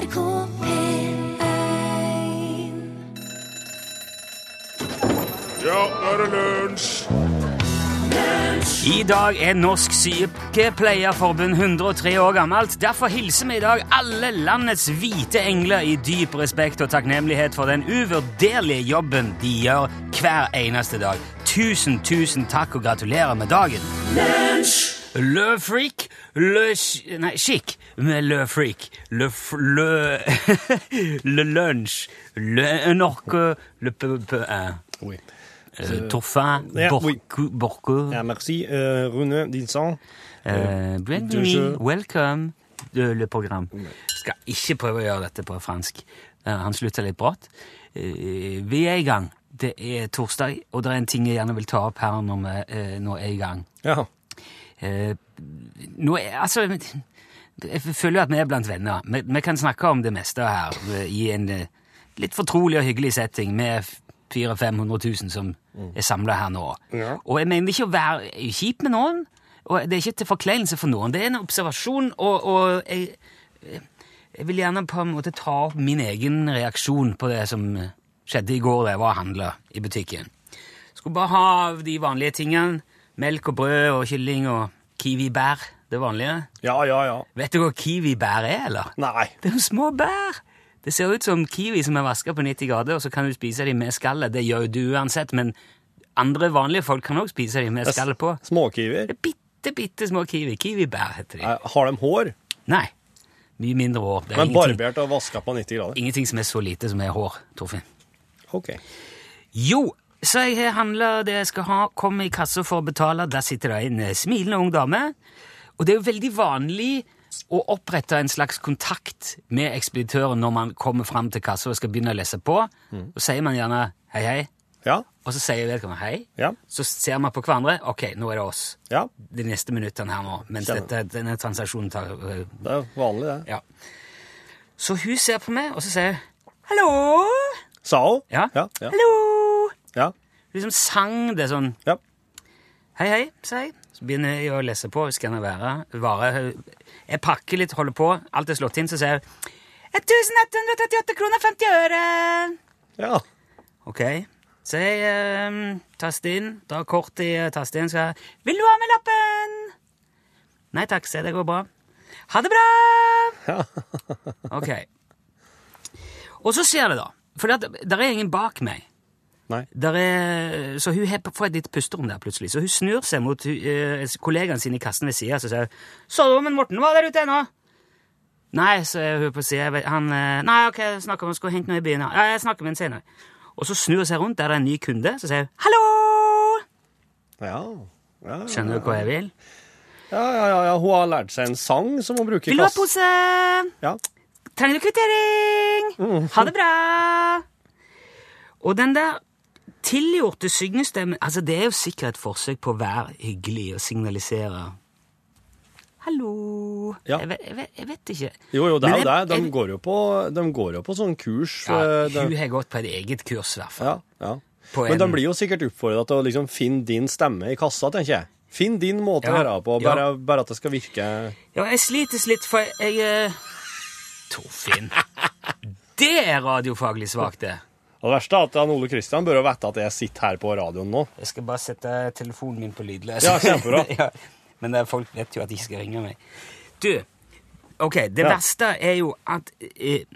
NRK P1 Ja, nå er det lunsj! I dag er Norsk Sykepleierforbund 103 år gammelt. Derfor hilser vi i dag alle landets hvite engler i dyp respekt og takknemlighet for den uvurderlige jobben de gjør hver eneste dag. Tusen, tusen takk og gratulerer med dagen. Le freak, le sh... Nei, skikk med le freak. Le. Le Le lunch, Le norque. Le p... p eh, Oui. eh, Torfin. Borco, oui. Borco. Yeah, merci. Euh, Rune Dinsan. Eh, bienvenue, welcome, de, le program. Skal ikke prøve å gjøre dette på fransk. Uh, han slutta litt brått. Uh, vi er i gang. Det er torsdag, og det er en ting jeg gjerne vil ta opp her når vi eh, nå er i gang. Ja. Eh, nå er, altså, jeg føler jo at vi er blant venner. Vi, vi kan snakke om det meste her eh, i en eh, litt fortrolig og hyggelig setting med 400 000-500 000 som er samla her nå. Ja. Og jeg mener ikke å være kjip med noen, og det er ikke til forkleinelse for noen. Det er en observasjon, og, og jeg, jeg vil gjerne på en måte ta opp min egen reaksjon på det som skjedde i går da jeg var og handla i butikken. Skulle bare ha de vanlige tingene. Melk og brød og kylling og kiwibær. Det vanlige. Ja, ja, ja. Vet du hva kiwibær er, eller? Nei. Det er jo små bær! Det ser ut som kiwi som er vaska på 90 grader, og så kan du spise dem med skallet. Det gjør du uansett, men andre vanlige folk kan også spise dem med skallet på. Småkiwier. Er bitte, bitte små kiwi. Kiwibær heter de. Nei, Har de hår? Nei. Mye mindre hår. Men barbert og vaska på 90 grader? ingenting som er så lite som er hår, Torfinn. Ok. Jo, så jeg handla det jeg skal ha, kom i kassa for å betale. Der sitter det en eh, smilende ung dame. Og det er jo veldig vanlig å opprette en slags kontakt med ekspeditøren når man kommer fram til kassa og skal begynne å lese på. Og sier man gjerne hei, hei, Ja. og så sier vedkommende hei. Ja. Så ser man på hverandre. Ok, nå er det oss. Ja. De neste minuttene her nå, mens dette, denne transaksjonen tar øh, Det er vanlig, det. Ja. Så hun ser på meg, og så sier hun hallo. Sa hun? Ja. Ja. Ja. Hallo. ja. Liksom sang det sånn ja. Hei, hei, sier jeg. Så begynner jeg å lese på. Skal det være? Jeg pakker litt, holder på. Alt er slått inn, så sier jeg 1138 kroner 50 øre. ja. Ok. Så jeg um, taster inn, Da kort i taster inn, så jeg Vil du ha med lappen? Nei takk, se, det går bra. Ha det bra! Ja. ok. Og så skjer det, da. For det, der er ingen bak meg. Nei. Der er, så hun får et lite pusterom der plutselig. Så hun snur seg mot uh, kollegaen sin i kassen ved sida og sier Så du, men Morten var der ute ennå? Nei, så er hun på sida. Han eh, Nei, ok, jeg snakker om skal hente noe i byen. Ja, jeg snakker med en senere. Og så snur hun seg rundt, der det er en ny kunde, så sier hun hallo! Ja. Ja, ja, Skjønner du hva jeg vil? ja, ja, ja. Hun har lært seg en sang som hun bruker i Vil du ha pose? Ja. Trenger du kvittering? Ha det bra! Og den der tilgjorte syngestemmen altså Det er jo sikkert et forsøk på å være hyggelig og signalisere Hallo Ja. jeg, vet, jeg, vet, jeg vet ikke. Jo, jo, det er jo det. De jeg- går jo på, de går jo på sånn kurs. ja, eh, Hun har gått på et eget kurs, i hvert fall. Ja, ja. Men de blir jo sikkert oppfordra til å liksom finne din stemme i kassa, tenker jeg. Finn din måte Ja, å høre på, bare, bare at det skal virke Ja, jeg slites litt, for jeg jeg Torfinn. Det er radiofaglig svakt, det. Og det verste er at han Ole Kristian bør jo vite at jeg sitter her på radioen nå. Jeg skal bare sette telefonen min på lydløs. Ja, kjempebra. ja, men det er, folk vet jo at de skal ringe meg. Du, ok, det Ja. verste er jo at eh,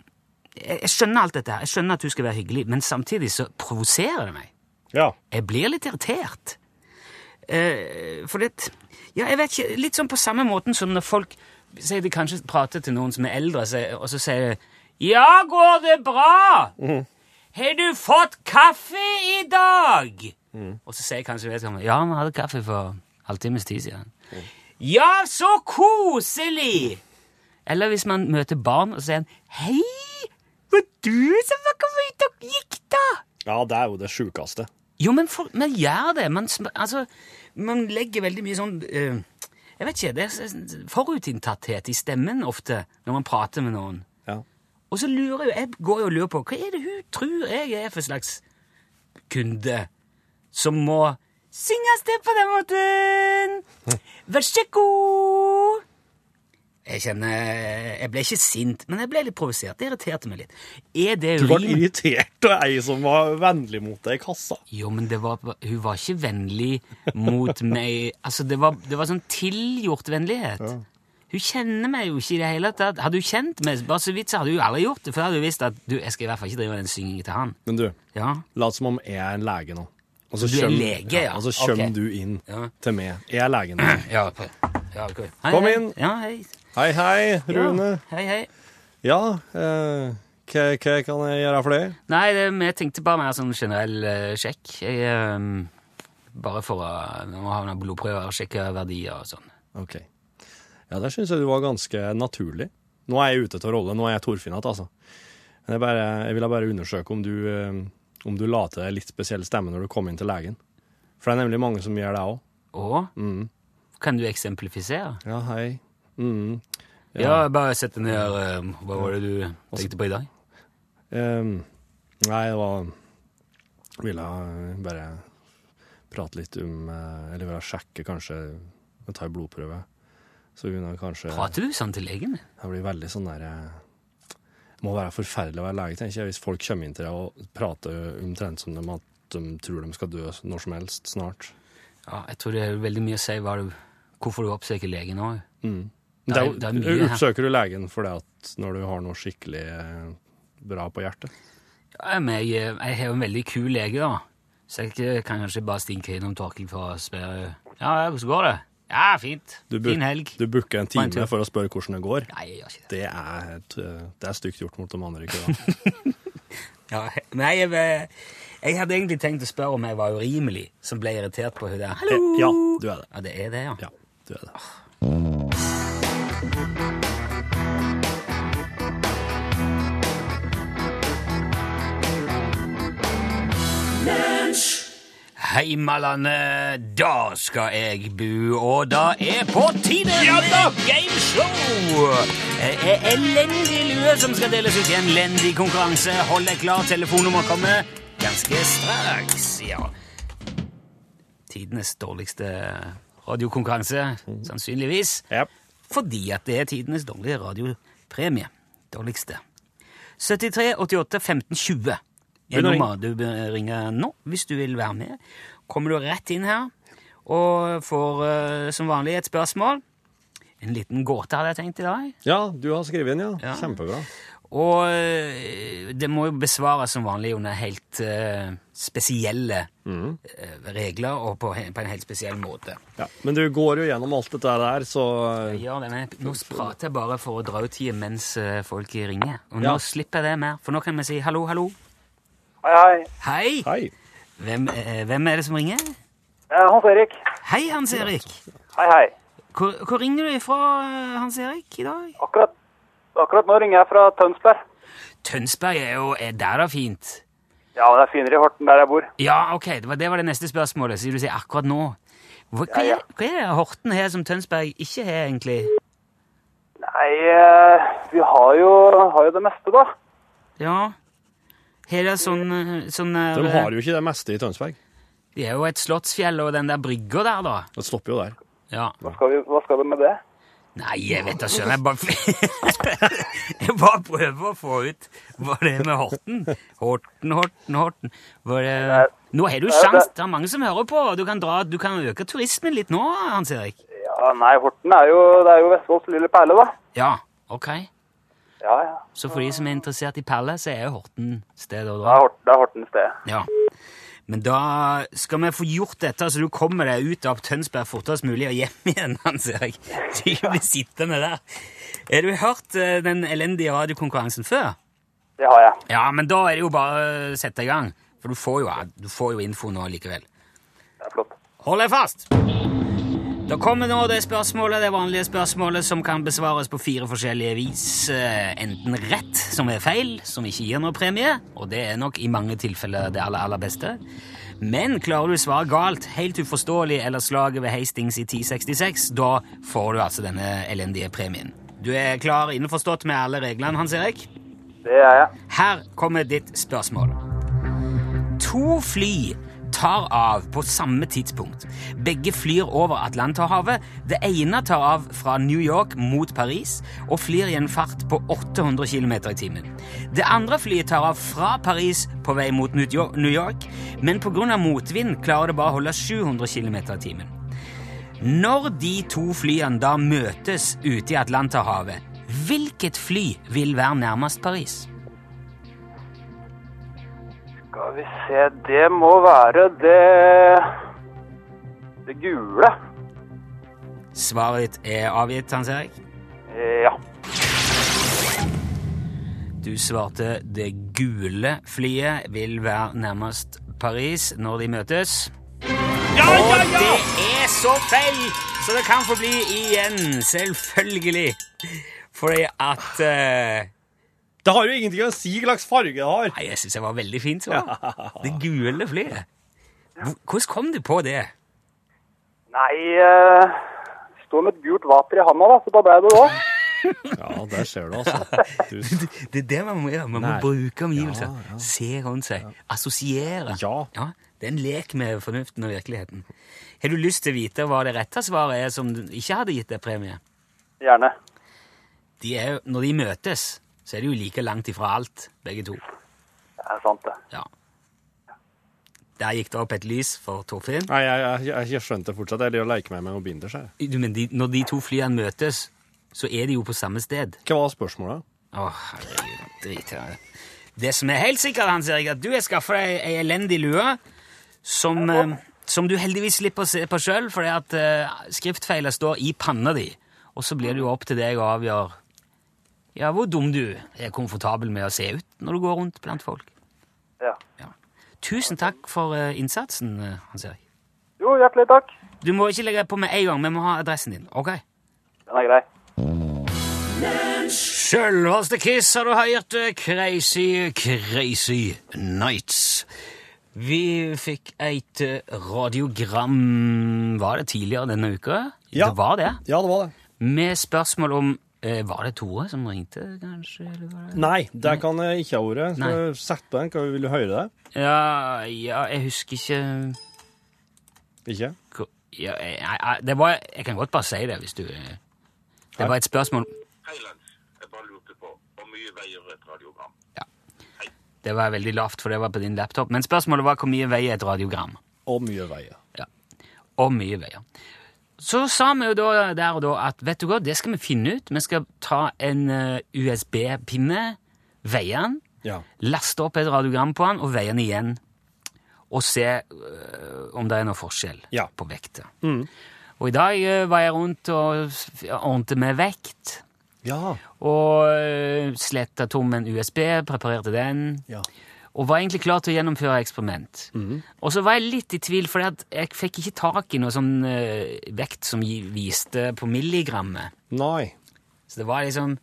jeg, skjønner alt dette her. Jeg skjønner at du skal være hyggelig, men samtidig så provoserer det meg. Ja. Jeg blir litt irritert. Eh, for det Ja, jeg vet ikke. Litt sånn på samme måten som når folk sier de kanskje prater til noen som er eldre, og så sier de Ja, går det bra? Har du fått kaffe i dag? Og så sier kanskje vedkommende Ja, vi hadde kaffe for halvtimes tid siden. Ja, så koselig! Eller hvis man møter barn og sier han, Hei, var du som var kommet ut og gikk, da? ja, det er jo det sjukeste. Jo, men for, man gjør det. Man, altså, man legger veldig mye sånn uh, Jeg vet ikke, det er forutinntatthet i stemmen ofte når man prater med noen. Ja. Og så lurer jeg, jeg går jo og lurer på hva er det hun tror jeg er for slags kunde som må synges til på den måten. Vær så god. Jeg kjenner Jeg ble ikke sint, men jeg ble litt provosert. Det irriterte meg litt. Er det Du ble irritert av ei som var vennlig mot deg i kassa. Jo, men det var, hun var ikke vennlig mot meg. Altså, det var, det var sånn tilgjort vennlighet. Hun kjenner meg jo ikke i det hele tatt. Hadde hun kjent meg bare så vidt, så hadde hun aldri gjort det. For da hadde hun visst at du, jeg skal i hvert fall ikke drive den syngingen til han. Men du, Ja, lat som om jeg er en lege nå. Og så er lege, ja. Så kommer du inn Ja. til meg. Jeg er legen. nå. ja, okay. ja ok. Hei, Kom inn. Ja, hei. Hei, hei, Rune. Ja, hei, hei. Ja, eh, hva, hva kan jeg gjøre for deg? Nei, det, vi tenkte bare mer sånn generell uh, sjekk. Jeg, um, bare for å nå ha noen blodprøver og sjekke verdier og sånn. Ok. Ja, der syns jeg du var ganske naturlig. Nå er jeg ute til rolle. Nå er jeg Torfinn altså. Men jeg, bare, jeg ville bare undersøke om du, eh, om du la til deg litt spesiell stemme når du kom inn til legen. For det er nemlig mange som gjør det òg. Og Mm. kan du eksemplifisere? Ja, hei. Mm. Ja, bare sett deg ned. eh, Hva var det du tenkte på i dag? Um, nei, det var Ville bare prate litt om eh, Eller ville sjekke, kanskje Ta en blodprøve. Så hun har kanskje Prater du sånn til legen? Det blir veldig sånn der eh, Det må være forferdelig å være lege, tenker jeg, hvis folk kommer inn til deg og prater omtrent som dem at de tror de skal dø når som helst snart. Ja, jeg tror det er veldig mye å si du, hvorfor du oppsøker legen òg. Mm. Det Det er- er, det er mye. Oppsøker du legen fordi at når du har noe skikkelig eh, bra på hjertet? Ja, men jeg, jeg har jo en veldig kul lege, da. Så jeg kan kanskje bare stinke innom Torkel for å spørre ja, hvordan går det? Ja, fint. Du, fin helg. du booker en time for å spørre hvordan det går? Nei, jeg gjør ikke det. Det er, et, eh, det er stygt gjort mot de andre. ikke da? Ja, nei, jeg, jeg, jeg hadde egentlig tenkt å spørre om jeg var urimelig som ble irritert på hun der. Hallo! Ja, du er det. Ja, det er det, ja. Ja, du er det. Heimalandet, da skal jeg bo, og da er på tide med gameshow! Det er elendig lue som skal deles ut i en elendig konkurranse. Hold deg klar, telefonnummer kommer ganske straks. Ja. Tidenes dårligste radiokonkurranse, sannsynligvis. Ja. Fordi at det er tidenes dårlige radiopremie. Dårligste. 73 88 15 20 er nummeret du bør ringe nå hvis du vil være med. Kommer du rett inn her og får uh, som vanlig et spørsmål. En liten gåte hadde jeg tenkt i dag. ja, du har skrevet inn, ja. Ja. Kjempebra. Og eh, det må jo besvares som vanlig under helt uh, spesielle eh, regler og på, på en helt spesiell måte. Ja. Men du går jo gjennom alt dette der, så Jeg gjør det, men Nå prater jeg bare for å dra ut tida mens folk ringer. Og nå Ja. slipper jeg det mer, for nå kan vi si hallo, hallo. Hei, hei. Hei! Hvem, eh, hvem er det som ringer? Eh, Hans Erik. Hei, Hans Erik. Hei, hei. Hvor, hvor ringer du ifra, eh, Hans Erik, i dag? Akkurat, akkurat nå ringer jeg fra Tønsberg. Tønsberg er jo er der da fint. Ja, men det er finere i Horten der jeg bor. Ja, ok, det var det, var det neste spørsmålet, siden du sier akkurat nå. Hva, hva, Ja, ja. er- hva er det Horten har som Tønsberg ikke har, egentlig? Nei, vi har jo, har jo det meste, da. Ja. Har det sånn, eh, sånn der, De har jo ikke det meste i Tønsberg. Det er jo et slottsfjell og den der brygga der, da. Det stopper jo der. Ja. Hva skal, vi, hva skal du med det? Nei, jeg vet da søren. Jeg bare Jeg bare prøver å få ut hva det er med Horten. Horten, Horten, Horten. Det... Nå har du sjans. det- Det er mange som hører på. Du kan, dra, du kan øke turismen litt nå, Hans Erik. Ja, nei, Horten er jo, det er jo Vestfolds lille perle, da. Ja, ok. Ja, ja. Så for de som er interessert i perler, så er Horten stedet å dra. det er Horten sted. Ja. Men da skal vi få gjort dette, så du kommer deg ut av Tønsberg fortest mulig og hjem igjen, Hans Erik. Du ikke blir sittende der. Har du hørt eh, den elendige radiokonkurransen før? Det har jeg. Ja, men da er det jo bare å sette i gang. For du får jo, du får jo info nå likevel. Det er flott. Hold deg fast! Da kommer nå det spørsmålet, det vanlige spørsmålet som kan besvares på fire forskjellige vis. Eh, Enten rett, som er feil, som ikke gir noe premie, og det er nok i mange tilfeller det aller, aller beste. Men klarer du å svare galt, helt uforståelig, eller slaget ved Hastings i 1066, da får du altså denne elendige premien. Du er klar innforstått med alle reglene, Hans Erik? Det er jeg. Her kommer ditt spørsmål. To fly tar av på samme tidspunkt. Begge flyr over Atlanterhavet. Det ene tar av fra New York mot Paris og flyr i en fart på 800 km i timen. Det andre flyet tar av fra Paris på vei mot New York- men pga. motvind klarer det bare å holde 700 km i timen. Når de to flyene da møtes ute i Atlanterhavet, hvilket fly vil være nærmest Paris? Skal vi se, det må være det Det gule. Svaret ditt er avgitt, Hans Erik. Ja. Du svarte det gule flyet vil være nærmest Paris når de møtes. Ja, ja, Og det er så feil, så det kan få bli igjen, selvfølgelig. Fordi at eh, Det har jo ingenting å si hva slags farge det har. Nei, jeg syns det var veldig fint så. Det gule flyet. Hvordan kom du på det? Nei uh, Står med et gult vater i handa, da, så da ble det det òg. Ja, der ser du, altså. Du, Det er det man må gjøre. Man må Nei. bruke omgivelser. Ja, ja. Se rundt seg. Assosiere. Ja. Det er en lek med fornuften og virkeligheten. Har du lyst til å vite hva det rette svaret er som ikke hadde gitt deg premie? Gjerne. De er når de møtes, så er de jo like langt ifra alt, begge to. Det er sant, det. Ja. Der gikk det opp et lys for Torfinn. nei, jeg, jeg, jeg, skjønte fortsatt. Jeg liker å leke meg med noen binders her. Du, Men de, når de to flyene møtes, så er de jo på samme sted. Hva var spørsmålet? Å, herregud, drit i det. Det som er helt sikkert, Hans Erik, at du har skaffa deg ei elendig lue som, eh, som du heldigvis slipper å se på sjøl, fordi at uh, skriftfeilet står i panna di. Og så blir det jo opp til deg å avgjøre ja, hvor dum du er komfortabel med å se ut når du går rundt blant folk. Ja. Tusen takk for eh, innsatsen, eh, Hans Erik. Jo, hjertelig takk. Du må ikke legge på med en gang, vi må ha adressen din. ok? Den er grei. Sjølveste Kiss har du hørt. eh, Crazy, crazy nights. Vi fikk et radiogram Var det tidligere denne uka? Ja. Det var det. Ja, det var det. Med spørsmål om Var det Tore som ringte, kanskje? Eller var det? Nei, det kan jeg ikke ha vært. Så Sett på den. Hva Vil du høre det? Ja, ja, jeg husker ikke Ikke? hvor- ja, jeg, det var, jeg kan godt bare si det, hvis du eh, Det var et spørsmål Hei, Lens. Jeg bare lurte på hvor mye veier et radiogram? Ja. Det var veldig lavt, for det var på din laptop. Men spørsmålet var hvor mye veier et radiogram? Og mye veier. Ja. Og mye veier. Så sa vi jo da der og da at vet du hva, det skal vi finne ut. Vi skal ta en eh, USB-pinne, veie den, Ja. laste opp et radiogram på den og veie den igjen. Og se eh, om det er noe forskjell Ja. på vekta. Og i dag eh, var jeg rundt og ordnet med vekt. Ja. Og uh, sletta tom en USB, preparerte den. Ja. Og var egentlig klar til å gjennomføre eksperiment. Og så var jeg litt i tvil, for jeg fikk ikke tak i noe sånn uh, vekt som viste på milligrammet. Nei. Så det var liksom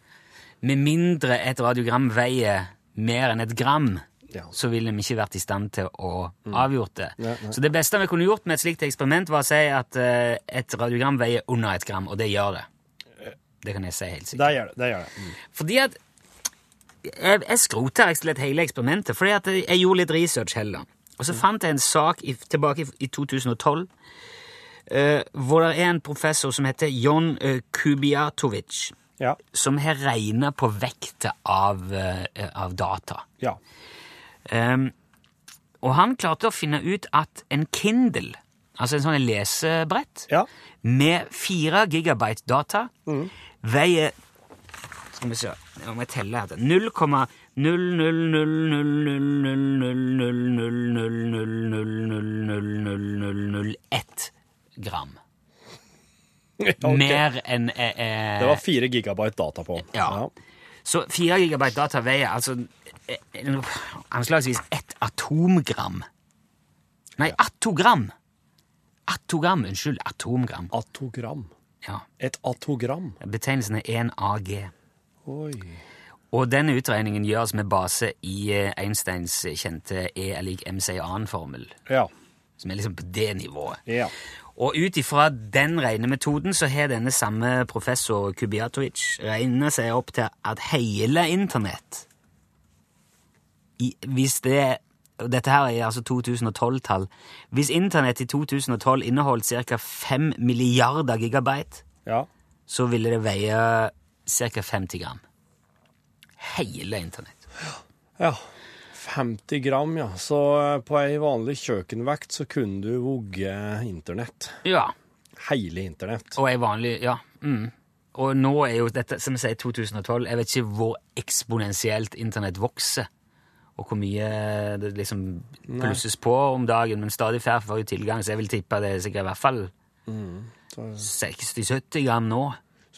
Med mindre et radiogram veier mer enn et gram, Ja. så ville vi ikke vært i stand til å avgjort det. Nei, nei. Så det beste vi kunne gjort med et slikt eksperiment, var å si at uh, et radiogram veier under et gram, og det gjør det. Det kan jeg si helt sikkert. Det gjør det. det, gjør det. Mm. Fordi at jeg, jeg skrota rett og slett hele eksperimentet, fordi at jeg, gjorde litt research heller. Og så fant jeg en sak i, tilbake i, i 2012 uh, hvor det er en professor som heter John uh, Kubiatovic, Ja. som har regna på vekta av, uh, av data. Ja. Um, og han klarte å finne ut at en Kindle, altså en sånn lesebrett, Ja. med 4 gigabyte data veier Skal vi se Nå må jeg telle her. 0,00000000000000001 gram. Mer enn eh, eh, Det var fire gigabyte data på. Ja. Så 4 gigabyte data veier altså eh, eh, anslagsvis ett atomgram. Nei, atogram! Atogram, unnskyld. Atomgram. Atogram. Ja. Et atogram. Betegnelsen er 1AG. Oi. Og denne utregningen gjøres med base i eh, Einsteins kjente E er lik MC annen-formel, Ja. som er liksom på det nivået. Ja. Og ut ifra den regnemetoden så har denne samme professor Kubiatovic regnet seg opp til at hele internett i, Hvis det dette her er altså 2012-tall. Hvis internett i 2012 inneholdt ca. 5 milliarder gigabyte, Ja. så ville det veie ca. 50 gram. Hele internett. ja. 50 gram, ja. Så eh, på ei vanlig kjøkkenvekt så kunne du vogge internett. Ja. Hele internett. Og ei vanlig Ja. Mm. Og nå er jo dette, som jeg sier, 2012. Jeg vet ikke hvor eksponentielt internett vokser, og hvor mye det liksom plusses på om dagen, men stadig færre får jo tilgang, så jeg vil tippe det er sikkert i hvert fall 60-70 gram nå.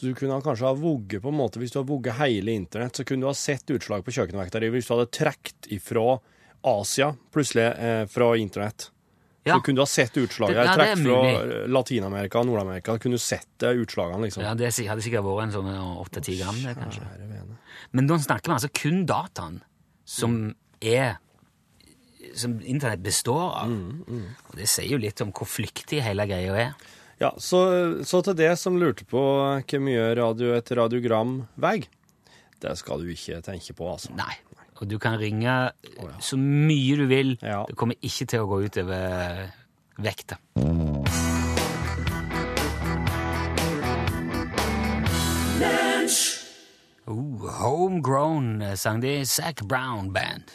Du kunne kanskje ha vogget på en måte, hvis du har vogget hele internett, så kunne du ha sett utslag på kjøkkenvekta di hvis du hadde trukket ifra Asia plutselig eh, fra internett. Ja. Så kunne du ha sett utslaget. Det- ja, det fra eh, Latin-Amerika og Nord-Amerika. Kunne du sett det utslagene, liksom. Ja, Det hadde sikkert vært en sånn 8-10 gram, det, kanskje. Men nå snakker vi altså kun dataen som er Som internett består av. Og det sier jo litt om hvor flyktig hele greia er. Ja, så, så til det som lurte på hvor mye radio et radiogram veier, det skal du ikke tenke på, altså. Nei. Og du kan ringe så mye du vil. Ja. Det kommer ikke til å gå ut over vekta. Oh, homegrown eh, sang de Zac Brown Band.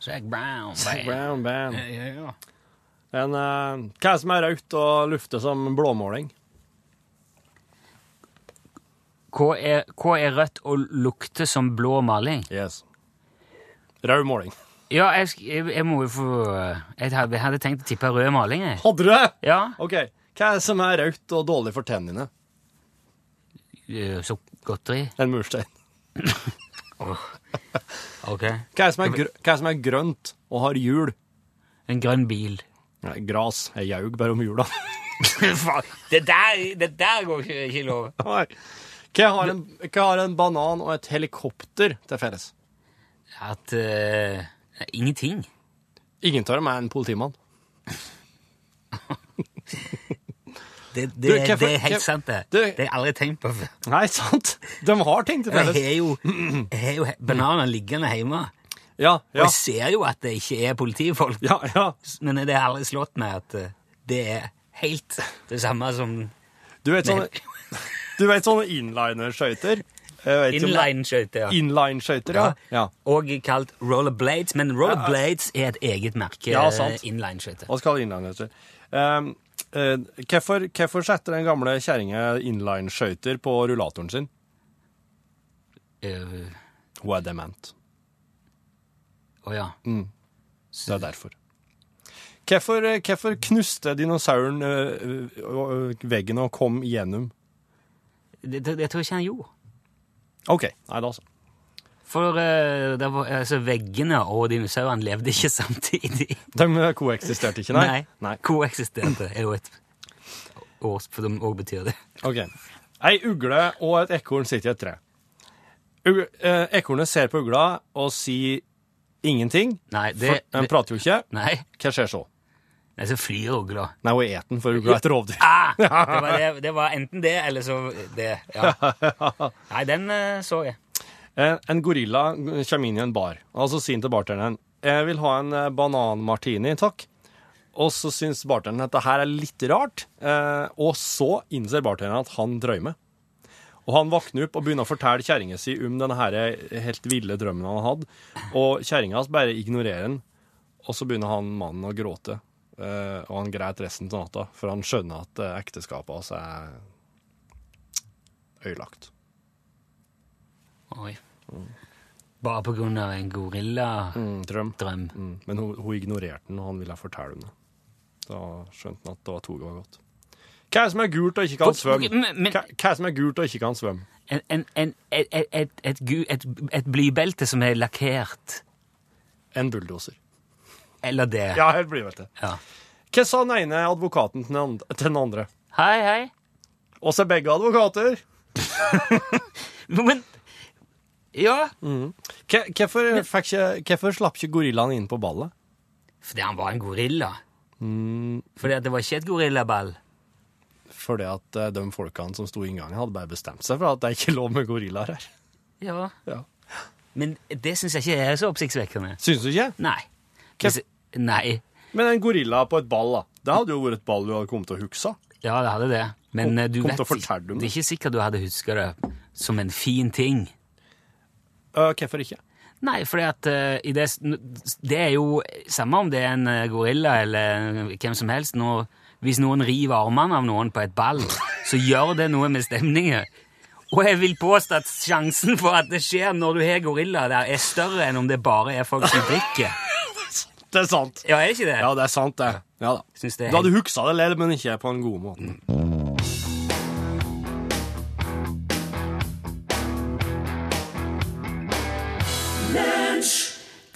Zac Brown Band. Brown band. Ja, Ja, ja. En, eh, hva er det som er rødt og lufter som blåmåling? Hva er, hva er rødt og lukter som blå maling? Yes. Rød måling. Ja, jeg, sk- jeg, jeg må jo få Jeg hadde, jeg hadde tenkt å tippe rød maling, jeg. Hadde du det? Ja. OK. Hva er det som er rødt og dårlig for tennene? eh, Så godteri. En murstein. Ok. Hva er det som er, grø hva er, det som er grønt og har hjul? En grønn bil. Nei, gras. Jeg jaug bare om jula. Det, der, det der går ikke, ikke lov. Nei. Hva har, en, hva har en banan og et helikopter til felles? At uh, Ingenting. Ingen av dem er en politimann. Det, det, Du, hva, det er helt hva, sant, det. du- Det har jeg aldri tenkt på før. Nei, sant? De har ting til Jeg felles. har jo, jeg har jo bananer liggende hjemme, Ja, og jeg ser jo at det ikke er politifolk. Ja, ja. Men det har aldri slått meg at eh, det er helt det samme som Du vet sånne, du vet sånne inliner-skøyter? Inline-skøyter. Ja. Inline-skøyter, ja. ja. Og kalt rollerblades, men rollerblades er et eget merke. Ja, sant. eh, Inline-skøyter. Hva skal inliner-skøyter? Um, uh, hvorfor setter den gamle kjerringa inline-skøyter på rullatoren sin? Uh, Hun er dement. Å ja. Det er derfor. Hvorfor, eh, hvorfor knuste dinosauren eh, eh, veggen og kom igjennom? Det, det, det tror jeg ikke han gjorde. OK. Nei, da så. For det var, altså, veggene og dinosaurene levde ikke samtidig. De koeksisterte ikke, nei? Nei. Koeksisterte er jo et ord som òg betyr det. Ok. Ei ugle og et ekorn sitter i et tre. Ugle, eh, ekornet ser på ugla og sier ingenting. Nei, det, for det prater jo ikke. Nei, Hva skjer så? nei så flyr ugla. Nei, hun et den, for ugla er et rovdyr. Ah! Det var, det, det var enten det, eller så det. Ja. Nei, den eh, så jeg. En, en gorilla kommer inn i en bar, og så sier han til bartenderen jeg vil ha en bananmartini, takk. Og så syns bartenderen at det her er litt rart, eh, og så innser bartenderen at han drømmer. Og han våkner opp og begynner å fortelle kjerringa si om denne her helt ville drømmen han hadde, og kjerringa hans bare ignorerer den, og så begynner han mannen å gråte. eh, og han greit resten av natta, for han skjønner at eh, ekteskapet hans er ødelagt. Oi. Bare på grunn av en gorilladrøm. Mm, drøm. Mm, men hun, hun ignorerte den, og han ville fortelle om det. Da skjønte han at det var toget var gått. Hva er det som er gult og ikke kan svømme? Hva, er det som er gult og ikke kan svømme? En, en, en, et, et, et, et, et, et blybelte som er lakkert. En bulldoser. Eller det. Ja, helt blybelte. Ja. Hva sa den ene advokaten til den andre? Hei, hei. Oss er begge advokater. Men Ja, Hva- Hvorfor, hvorfor slapp ikke gorillaen inn på ballet? fordi han var en gorilla. Fordi at det var ikke et gorillaball. Fordi at eh, de folkene som sto i inngangen, hadde bare bestemt seg for at det er ikke lov med gorillaer her. Ja. Ja. Men det syns jeg ikke er så oppsiktsvekkende. Syns du ikke? Nei. Hvis, Nei. Men en gorilla på et ball, da. Det hadde jo vært et ball du hadde kommet til å huske. Ja, det hadde det. Men Kom- eh, du kom vet det er ikke sikkert du hadde huska det som en fin ting. Uh, hvorfor ikke? Nei, fordi at uh, i det, det er jo samme om det er en eh, gorilla eller hvem som helst. Når, hvis noen river armene av noen på et ball, så gjør det noe med stemningen. Og jeg vil påstå at sjansen for at det skjer når du har gorilla der, er større enn om det bare er folk som drikker. Det er sant. Ja, er det ikke det? Ja, det er sant, det. Ja da. Det Du hadde huksa det men ikke på en god måte.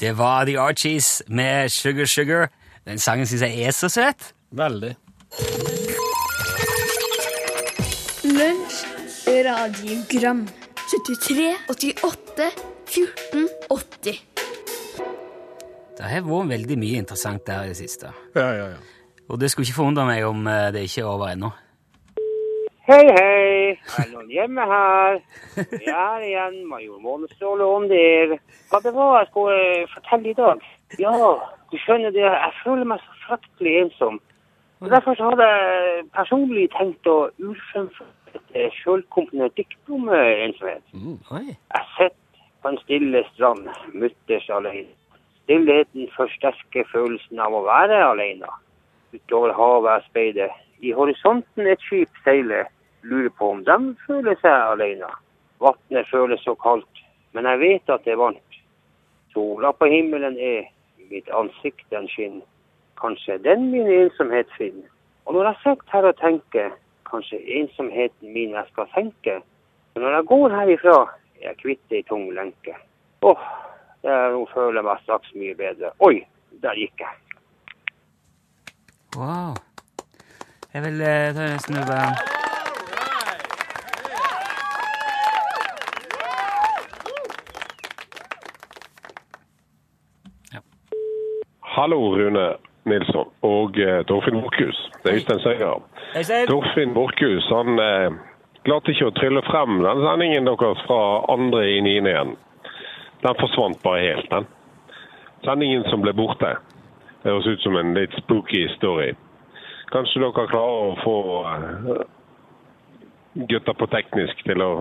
Det var The Archies med Sugar Sugar. Den sangen syns jeg er så søt. Veldig. Lunsj, radiogram 73, 88, 14, 80 Det har vært veldig mye interessant der i det siste. Ja, ja, ja. Og det skulle ikke forundre meg om eh, det ikke er over ennå. Hei, hei. Er noen hjemme her? Vi er igjen, major Månestråle Åndel. Hva det var jeg skulle fortelle i dag? Ja, du skjønner det, jeg føler meg så fryktelig ensom. Og Derfor så hadde jeg personlig tenkt å urfremføre et sjølkomponert dikt om ensomhet. Mm, Jeg sitter på en stille strand, mutters alene. Stillheten forsterker følelsen av å være alene. Utover havet jeg speider. I horisonten et skip seiler. Lurer på om de føler seg alene. Vannet føles så kaldt, men jeg vet at det er varmt. Sola på himmelen er, mitt ansikt den skinner. Kanskje den min ensomhet finner. Og når jeg sitter her og tenker, kanskje ensomheten min jeg skal senke. Men når jeg går herifra, er jeg kvitt ei tung lenke. Åh, nå føler jeg meg straks mye bedre. Oi, der gikk jeg. Wow. Jeg vil eh, ta nesten over Hallo, Rune Nilsson og eh, Torfinn Borchhus. Det er Øystein Seier. Torfinn Borchhus han eh, klarte ikke å trylle frem den sendingen deres fra andre i niende igjen. Den forsvant bare helt, den. Sendingen som ble borte. Det høres ut som en litt spooky story. Kanskje dere klarer å få eh, gutter på teknisk til å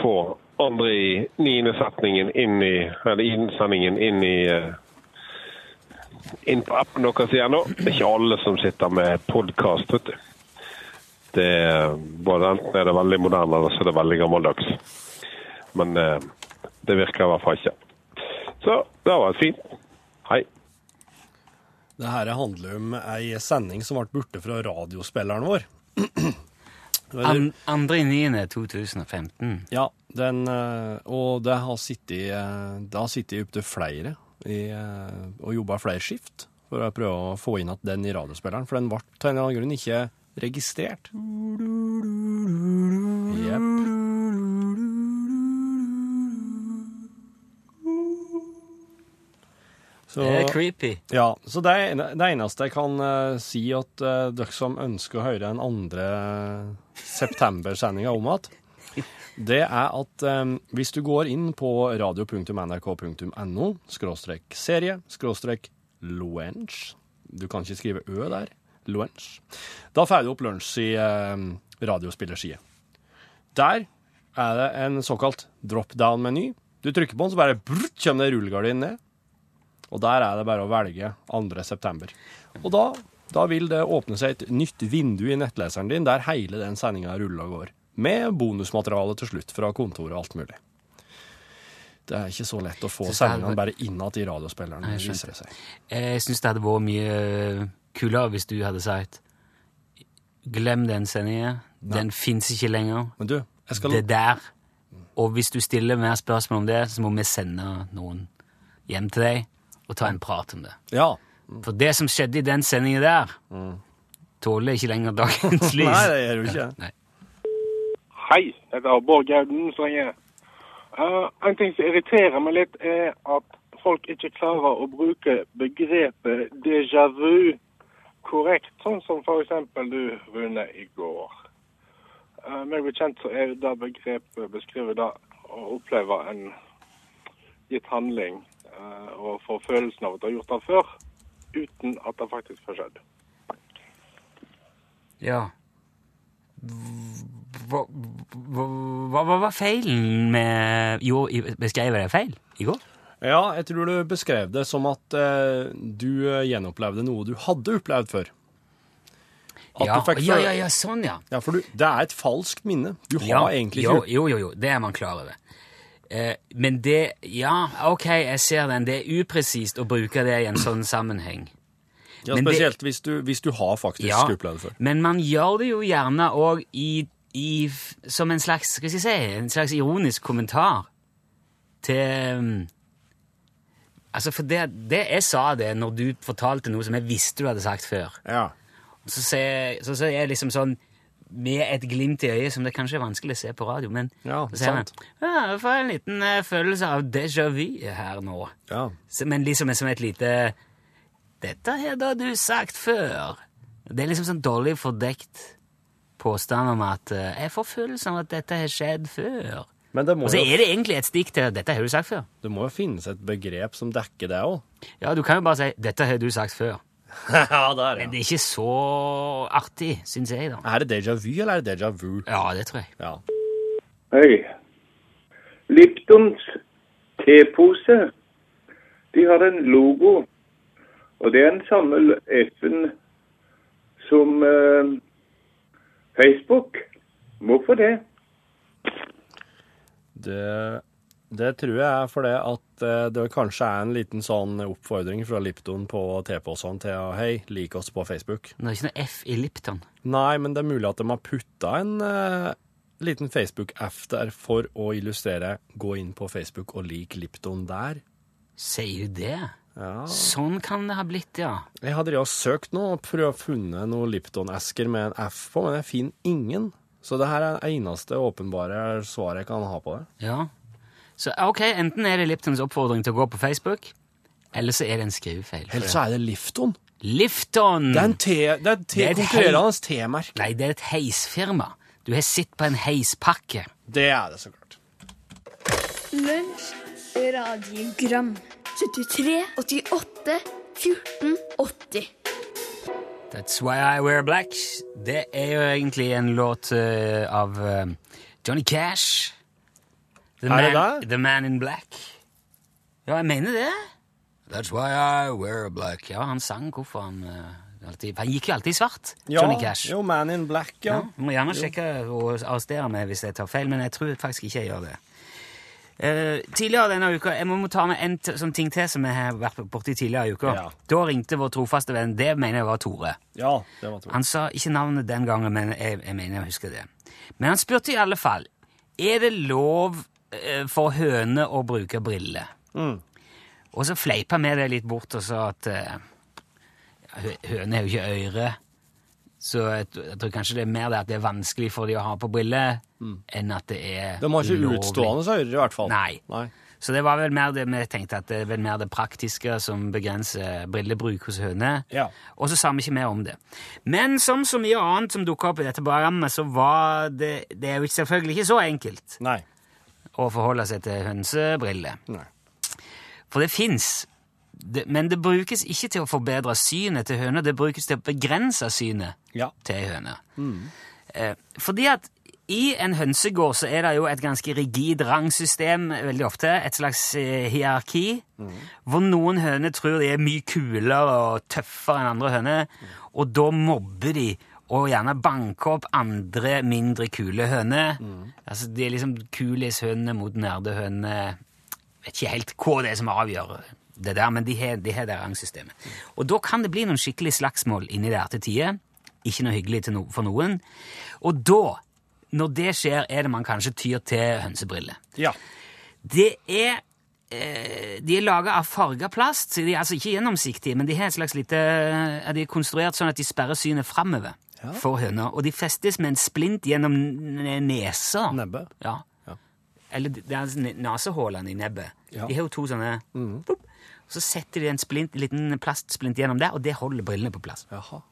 få andre i niende setningen inn i, eller innsendingen inn i eh, inn på appen deres igjen nå. Det er ikke alle som sitter med podkast, vet du. Det er, både enten er det veldig moderne, eller så er det veldig gammeldags. Men eh, det virker i hvert fall ikke. Så det har vært fint. Hei. Det her handler om ei sending som ble borte fra radiospilleren vår. An, andre i 9. 2015. Ja, den, eh, og det har sittet, eh, det har sittet opptil flere i, eh, og jobba flere skift for å prøve å få inn at den i radiospilleren, for den ble til en eller annen grunn ikke registrert. Jepp. Så, Det er creepy. ja, så det, det eneste jeg kan uh, si at uh, dere som ønsker å høre den andre september-sendinga om igjen, det er at eh, hvis du går inn på radio.nrk.no skråstrek serie skråstrek lunsj Du kan ikke skrive ø der. Lunsj. Da får du opp lunsj i uh, radiospillerside. Der er det en såkalt drop-down-meny. Du trykker på den, så bare brrrt, kommer det rullegardin ned. Og der er det bare å velge 2. september. Og da, da vil det åpne seg et nytt vindu i nettleseren din der hele den sendinga ruller og går. Med bonusmateriale til slutt fra kontoret og alt mulig. Det er ikke så lett å få er- sendingene bare innad i radiospilleren. Nei, jeg viser det seg. Jeg syns det hadde vært mye kulere hvis du hadde sagt Glem den sendingen. Den fins ikke lenger. Men du, jeg skal Det der. Og hvis du stiller mer spørsmål om det, så må vi sende noen hjem til deg og ta en prat om det. Ja. For det som skjedde i den sendingen der, tåler ikke lenger dagens lys. Nei, det gjør du ikke. Nei. Hei, dette er Bård Gauden som ringer. Eh, en ting som irriterer meg litt, er at folk ikke klarer å bruke begrepet déjà vu korrekt, sånn som f.eks. du, Rune, i går. Uh, meg bekjent så er det begrepet beskriver det å oppleve en gitt handling uh, og få følelsen av at du har gjort det før. uten at det faktisk har skjedd. Ja. Hva, hva, hva, var feilen med Jo, beskrev jeg det feil i går? Ja, jeg tror du beskrev det som at eh, du eh, gjenopplevde noe du hadde opplevd før. Ja, fikk ja, ja, ja, sånn, ja. Ja, for du, det er et falskt minne. Du har Ja, egentlig jo, ikke jo, jo, jo, det er man klar over. Eh, men det Ja, OK, jeg ser den. Det er upresist å bruke det i en sånn sammenheng. Ja, men det- Spesielt hvis, du, hvis du har faktisk Ja, opplevd det før. men man gjør det jo gjerne òg i, i, som en slags skal jeg si, en slags ironisk kommentar til um, Altså, for det, det jeg sa det når du fortalte noe som jeg visste du hadde sagt før. Ja. Så sier så, så jeg liksom sånn med et glimt i øyet, som det kanskje er vanskelig å se på radio, men Ja, så sier jeg, man Ja, jeg får en liten uh, følelse av déjà vu her nå. ja. Så, men liksom som et lite Dette har da du sagt før. Det er liksom sånn dårlig fordekt påstand om at eh, Jeg får følelsen av at dette har skjedd før. Men det må, Og så er det egentlig et stikk til dette har du sagt før. det må jo finnes et begrep som dekker det òg. Ja, du kan jo bare si 'dette har du sagt før'. ja, det er Men det er ikke så artig, syns jeg, da. Er det déjà vu, eller er det déjà vu? Ja, det tror jeg. Ja. Hei. Liptons tepose, de har en logo, og det er den samme F-en som eh, Facebook. Hvorfor det? Det, det tror jeg er fordi at eh, det kanskje er en liten sånn oppfordring fra Lipton på T-posene til å hei, lik oss på Facebook. Men Det er ikke noe F i Lipton. Nei, men det er mulig at de har putta en eh, liten Facebook-F der for å illustrere gå inn på Facebook og lik Lipton der. Sier du det? Ja. Sånn kan det ha blitt, ja. Jeg hadde drevet søkt nå og prøvd å funne noen Lipton-esker med en F på, men jeg finner ingen. Så det her er det eneste åpenbare svaret jeg kan ha på det. Ja. Så ok, enten er det Liptons oppfordring til å gå på Facebook, eller så er det en skrivefeil. Eller så er det Lifton. Lifton! Det er en te, det er et te, konkurrerende T-merke. Nei, det er et heisfirma. Du har sett på en heispakke. Det er det, så klart. Lunsj, radiogram 73, 88, 14, 80 That's Why I Wear Black. Det er jo egentlig en låt eh, av eh, Johnny Cash. The Er det man, det? The Man in Black. Ja, jeg mener det. That's why I wear black. Ja, han sang hvorfor han eh, alltid Han gikk jo alltid i svart, Johnny Cash. Jo, Man in Black, ja. Ja, du må gjerne sjekke og arrestere meg hvis jeg tar feil, men jeg tror faktisk ikke jeg gjør det. Eh, tidligere denne uka, Jeg må ta med en sånn ting til som jeg har vært borti tidligere i uka. Ja. Da ringte vår trofaste venn, det mener jeg var Tore. Ja, det var Tore. Han sa ikke navnet den gangen, men jeg, jeg mener jeg husker det. Men han spurte i alle fall er det lov uh, for høne å bruke briller. Mm. Og så fleipa vi det litt bort og sa at uh, høne har jo ikke øyre. Så jeg, jeg tror kanskje det er mer det at det er vanskelig for de å ha på briller, enn at det er Mm. De har ikke lovlig. utstående ører, i hvert fall. Nei. Nei. Så det var vel mer det vi tenkte at det er vel mer det praktiske som begrenser brillebruk hos høner. Ja. Og så sa vi ikke mer om det. Men som så mye annet som dukka opp i dette programmet, så var det Det er jo selvfølgelig ikke så enkelt Nei. å forholde seg til hønsebriller. For det fins. Men det brukes ikke til å forbedre synet til høner, det brukes til å begrense synet Ja. til ei høne. Eh, fordi at i en hønsegård så er det jo et ganske rigid rangsystem veldig ofte, et slags eh, hierarki, hvor noen høner tror de er mye kulere og tøffere enn andre høner, og da mobber de og gjerne banker opp andre mindre kule høner. Altså de er liksom kulishønene mot nerdehønene. Vet ikke helt hva det er som avgjør det der, men de har, de har det rangsystemet. Og da kan det bli noen skikkelig slagsmål inni der til tider. Ikke noe hyggelig no for noen. Og da, når det skjer, er det man kanskje tyr til hønsebriller. Ja. Det er eh, De er laga av farga plast, så de er altså ikke gjennomsiktige, men de har et slags lite er de er konstruert sånn at de sperrer synet framover for høner. Og de festes med en splint gjennom nesa. Nebbet. Ja. Ja. Eller er altså i nebbet. Ja. De har jo to sånne Pop. Så setter de en splint, liten plastsplint gjennom der, og det holder brillene på plass. Jaha.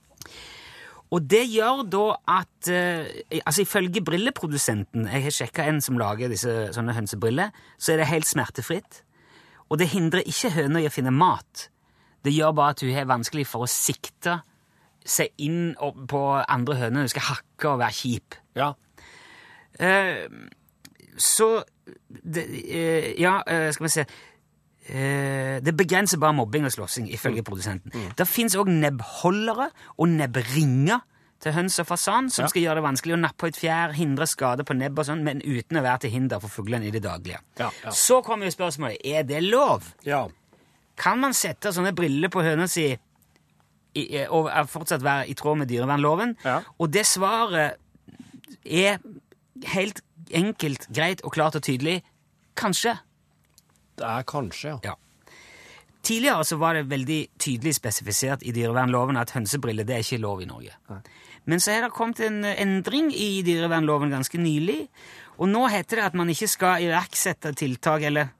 Og det gjør da at eh, Altså ifølge brilleprodusenten Jeg har sjekka en som lager disse sånne hønsebriller, så er det helt smertefritt. Og det hindrer ikke høna i å finne mat. Det gjør bare at hun har vanskelig for å sikte seg inn på andre høner. Hun skal hakke og være kjip. Ja. Uh, så det, uh, Ja, uh, skal vi se Det begrenser bare mobbing og slåssing, ifølge produsenten. Det fins òg nebbholdere og nebbringer til høns og fasan, som Ja. skal gjøre det vanskelig å nappe ut fjær, hindre skade på nebb og sånn, men uten å være til hinder for fuglene i det daglige. Ja, ja. Så kommer jo spørsmålet er det lov. Ja. Kan man sette sånne briller på høna si og fortsatt være i tråd med dyrevernloven? Og det svaret er helt enkelt, greit og klart og tydelig kanskje. Det er kanskje, ja. Ja. Tidligere så var det veldig tydelig spesifisert i dyrevernloven at hønsebriller det er ikke lov i Norge. Men så er det kommet en endring i dyrevernloven ganske nylig, og nå heter det at man ikke skal iverksette tiltak eller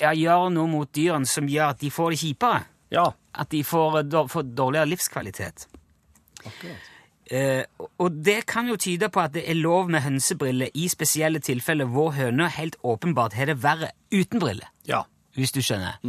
ja, gjøre noe mot dyrene som gjør at de får det kjipere. Ja. At de får, dår- får dårligere livskvalitet. Eh, og det kan jo tyde på at det er lov med hønsebriller i spesielle tilfeller hvor høna helt åpenbart har det verre uten briller Ja. hvis du skjønner.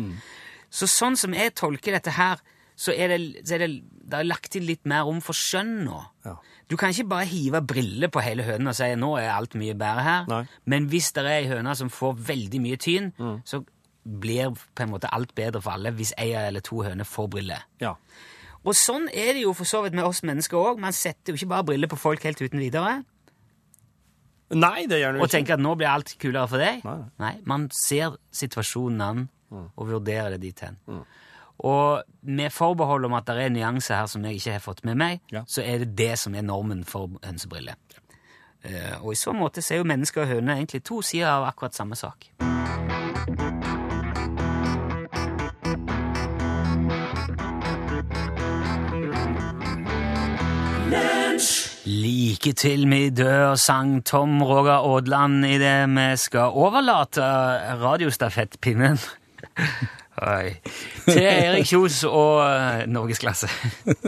Så sånn som jeg tolker dette her, så er det, så er det, det er lagt til litt mer rom for skjønn nå. Ja. Du kan ikke bare hive briller på hele høna og si nå er alt mye bedre her. Nei. Men hvis det er ei høne som får veldig mye tyn, så blir på en måte alt bedre for alle hvis ei eller to høner får briller. Ja. Og sånn er det jo for så vidt med oss mennesker òg. Man setter jo ikke bare briller på folk helt uten videre Nei, det gjør du og ikke. tenker at nå blir alt kulere for deg. Nei. Nei, man ser situasjonen an og vurderer det dit hen. Og med forbehold om at det er nyanser her som jeg ikke har fått med meg, Ja. så er det det som er normen for hønsebriller. Eh, og i så måte så er jo mennesker og høner egentlig to sider av akkurat samme sak. Like til mi dør, sang Tom Roger Aadland idet vi skal overlate radiostafettpinnen Oi. til Erik Kjos og eh, Norgesklasse.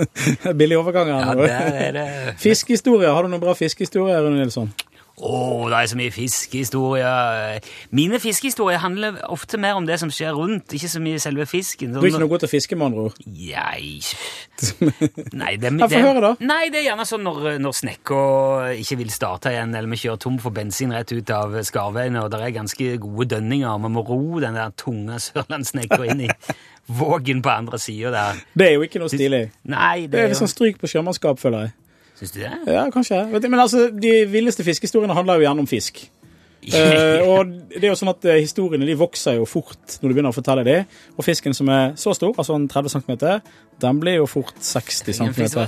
Billig overgang. Ja, nå. der er det Fiskehistorier. Har du noen bra fiskehistorier, Rune Nilsson? Å, det er så mye fiskehistorier. Mine fiskehistorier handler ofte mer om det som skjer rundt, ikke så mye selve fisken. Du er ikke noe god til å fiske, med andre ord. Nei, det, få det, høre da. Nei, det er gjerne sånn når, når snekka ikke vil starte igjen, eller vi kjører tom for bensin rett ut av skarveiene, og det er ganske gode dønninger, og vi må ro den der tunge sørlandssnekka inn i vågen på andre sida der. Det er jo ikke noe stilig. Nei, Det det er litt sånn stryk på sjømannskap, føler jeg. Syns du det? Ja, kanskje. Men altså, de villeste fiskehistoriene handler jo gjerne om fisk. uh, og det er jo sånn at eh, Historiene de vokser jo fort når du begynner å fortelle dem. Og fisken som er så stor, altså en 30 cm, den blir jo fort 60 En cm.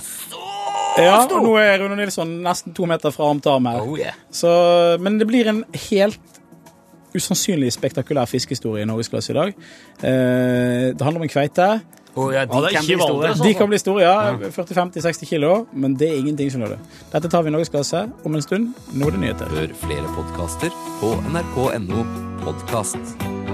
Ja, og nå er Rune Nilsson nesten to meter fra arm til arm her. Oh, yeah. Så, men det blir en helt usannsynlig spektakulær fiskehistorie i Norgesklasse i dag. Eh, det handler om en kveite. Oh, ja, de Ja, kan bli store. De kan bli store, ja. 40-50-60 kilo, men det er ingenting, skjønner du. Dette tar vi i Norgesklasse om en stund. Nå er det nyheter. Hør flere podkaster på nrk.no podkast.